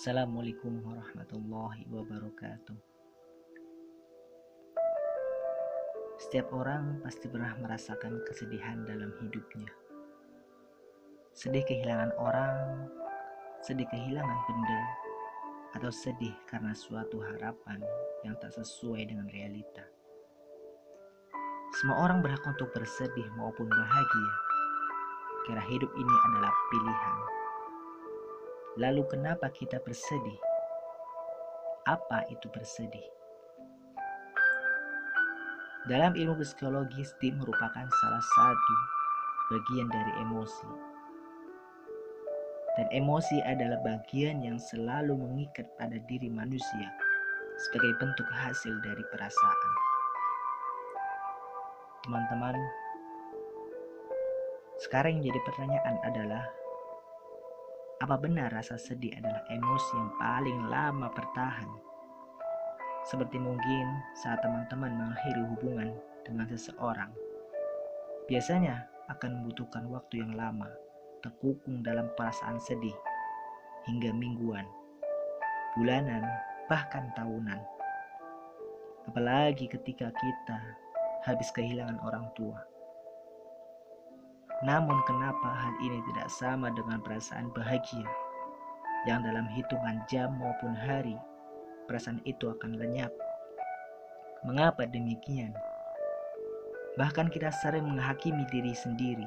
Assalamualaikum warahmatullahi wabarakatuh. Setiap orang pasti pernah merasakan kesedihan dalam hidupnya. Sedih kehilangan orang, sedih kehilangan benda, atau sedih karena suatu harapan yang tak sesuai dengan realita. Semua orang berhak untuk bersedih maupun bahagia. Kira hidup ini adalah pilihan. Lalu kenapa kita bersedih? Apa itu bersedih? Dalam ilmu psikologi, sedih merupakan salah satu bagian dari emosi. Dan emosi adalah bagian yang selalu mengikat pada diri manusia sebagai bentuk hasil dari perasaan. Teman-teman, sekarang yang jadi pertanyaan adalah apa benar rasa sedih adalah emosi yang paling lama bertahan? Seperti mungkin saat teman-teman mengakhiri hubungan dengan seseorang, biasanya akan membutuhkan waktu yang lama terkukung dalam perasaan sedih hingga mingguan, bulanan, bahkan tahunan. Apalagi ketika kita habis kehilangan orang tua. Namun kenapa hal ini tidak sama dengan perasaan bahagia yang dalam hitungan jam maupun hari perasaan itu akan lenyap? Mengapa demikian? Bahkan kita sering menghakimi diri sendiri.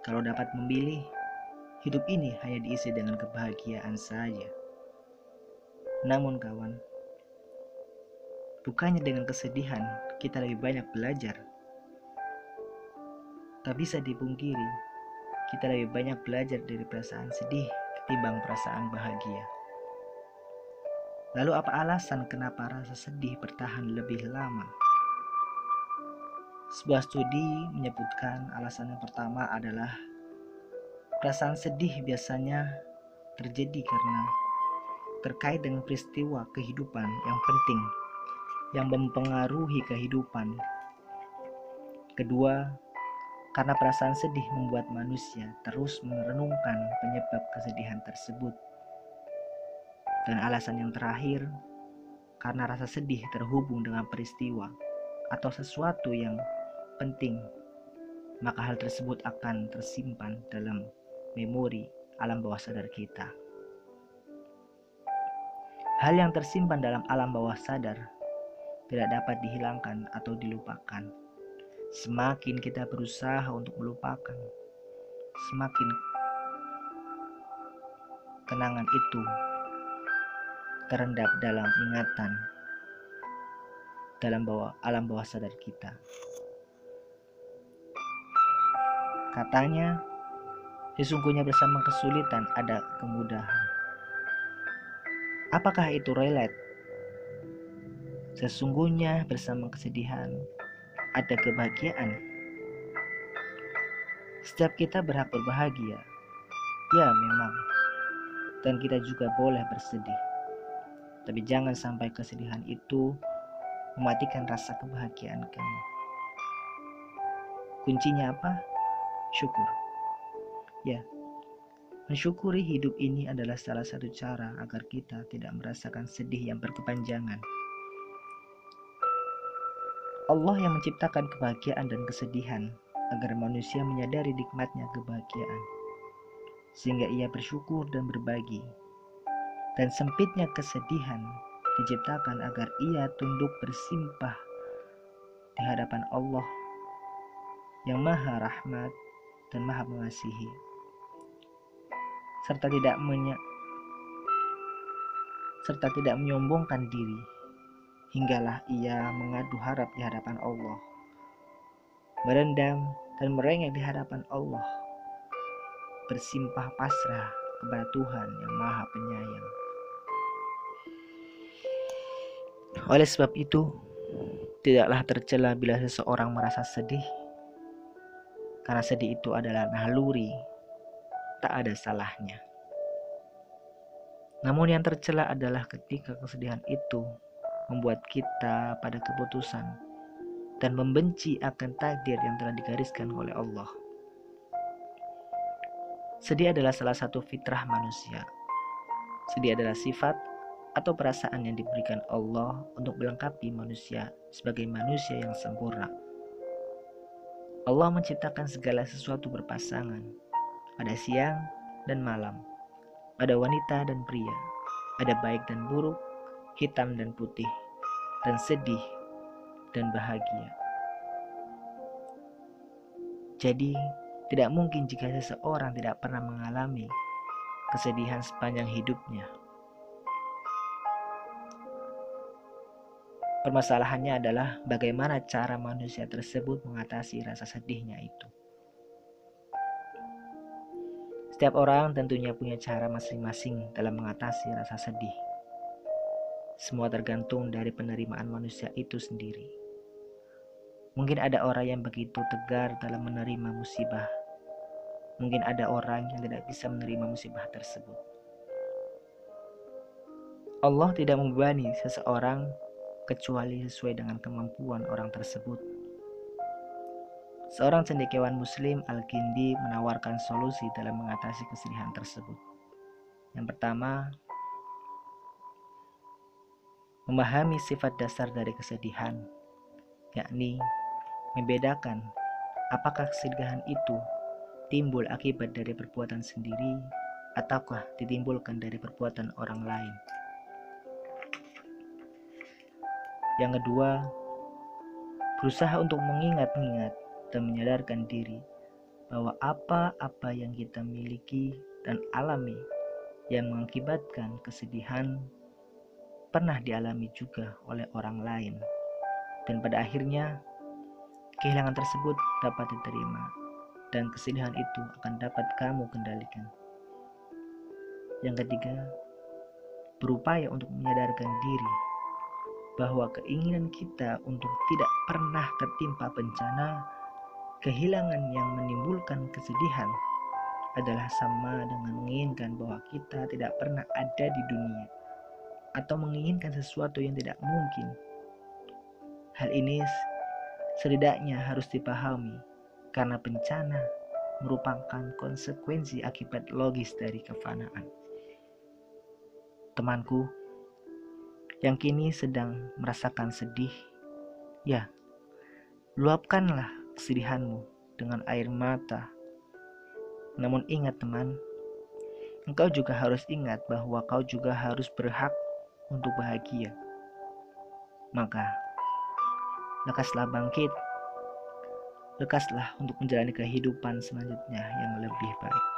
Kalau dapat memilih, hidup ini hanya diisi dengan kebahagiaan saja. Namun kawan, bukannya dengan kesedihan kita lebih banyak belajar Tak bisa dipungkiri, kita lebih banyak belajar dari perasaan sedih ketimbang perasaan bahagia. Lalu apa alasan kenapa rasa sedih bertahan lebih lama? Sebuah studi menyebutkan alasan yang pertama adalah perasaan sedih biasanya terjadi karena terkait dengan peristiwa kehidupan yang penting yang mempengaruhi kehidupan. Kedua, karena perasaan sedih membuat manusia terus merenungkan penyebab kesedihan tersebut. Dan alasan yang terakhir, karena rasa sedih terhubung dengan peristiwa atau sesuatu yang penting, maka hal tersebut akan tersimpan dalam memori alam bawah sadar kita. Hal yang tersimpan dalam alam bawah sadar tidak dapat dihilangkan atau dilupakan Semakin kita berusaha untuk melupakan, semakin kenangan itu terendap dalam ingatan dalam bawah alam bawah sadar kita. Katanya, sesungguhnya bersama kesulitan ada kemudahan. Apakah itu relate? Sesungguhnya bersama kesedihan ada kebahagiaan. Setiap kita berhak berbahagia. Ya, memang. Dan kita juga boleh bersedih. Tapi jangan sampai kesedihan itu mematikan rasa kebahagiaan kamu. Kuncinya apa? Syukur. Ya, mensyukuri hidup ini adalah salah satu cara agar kita tidak merasakan sedih yang berkepanjangan. Allah yang menciptakan kebahagiaan dan kesedihan agar manusia menyadari nikmatnya kebahagiaan sehingga ia bersyukur dan berbagi. Dan sempitnya kesedihan diciptakan agar ia tunduk bersimpah di hadapan Allah yang maha rahmat dan maha mengasihi. Serta tidak menye serta tidak menyombongkan diri hinggalah ia mengadu harap di hadapan Allah, merendam dan merengek di hadapan Allah, bersimpah pasrah kepada Tuhan yang Maha Penyayang. Oleh sebab itu, tidaklah tercela bila seseorang merasa sedih, karena sedih itu adalah naluri, tak ada salahnya. Namun yang tercela adalah ketika kesedihan itu membuat kita pada keputusan dan membenci akan takdir yang telah digariskan oleh Allah. Sedih adalah salah satu fitrah manusia. Sedih adalah sifat atau perasaan yang diberikan Allah untuk melengkapi manusia sebagai manusia yang sempurna. Allah menciptakan segala sesuatu berpasangan, ada siang dan malam, ada wanita dan pria, ada baik dan buruk, hitam dan putih, dan sedih dan bahagia. Jadi, tidak mungkin jika seseorang tidak pernah mengalami kesedihan sepanjang hidupnya. Permasalahannya adalah bagaimana cara manusia tersebut mengatasi rasa sedihnya itu. Setiap orang tentunya punya cara masing-masing dalam mengatasi rasa sedih. Semua tergantung dari penerimaan manusia itu sendiri. Mungkin ada orang yang begitu tegar dalam menerima musibah. Mungkin ada orang yang tidak bisa menerima musibah tersebut. Allah tidak membebani seseorang kecuali sesuai dengan kemampuan orang tersebut. Seorang cendekiawan muslim Al-Kindi menawarkan solusi dalam mengatasi kesedihan tersebut. Yang pertama, memahami sifat dasar dari kesedihan, yakni membedakan apakah kesedihan itu timbul akibat dari perbuatan sendiri ataukah ditimbulkan dari perbuatan orang lain. Yang kedua, berusaha untuk mengingat-ingat dan menyadarkan diri bahwa apa-apa yang kita miliki dan alami yang mengakibatkan kesedihan pernah dialami juga oleh orang lain. Dan pada akhirnya, kehilangan tersebut dapat diterima dan kesedihan itu akan dapat kamu kendalikan. Yang ketiga, berupaya untuk menyadarkan diri bahwa keinginan kita untuk tidak pernah tertimpa bencana, kehilangan yang menimbulkan kesedihan adalah sama dengan menginginkan bahwa kita tidak pernah ada di dunia atau menginginkan sesuatu yang tidak mungkin. Hal ini setidaknya harus dipahami karena bencana merupakan konsekuensi akibat logis dari kefanaan. Temanku, yang kini sedang merasakan sedih, ya, luapkanlah kesedihanmu dengan air mata. Namun ingat teman, engkau juga harus ingat bahwa kau juga harus berhak untuk bahagia. Maka, lekaslah bangkit, lekaslah untuk menjalani kehidupan selanjutnya yang lebih baik.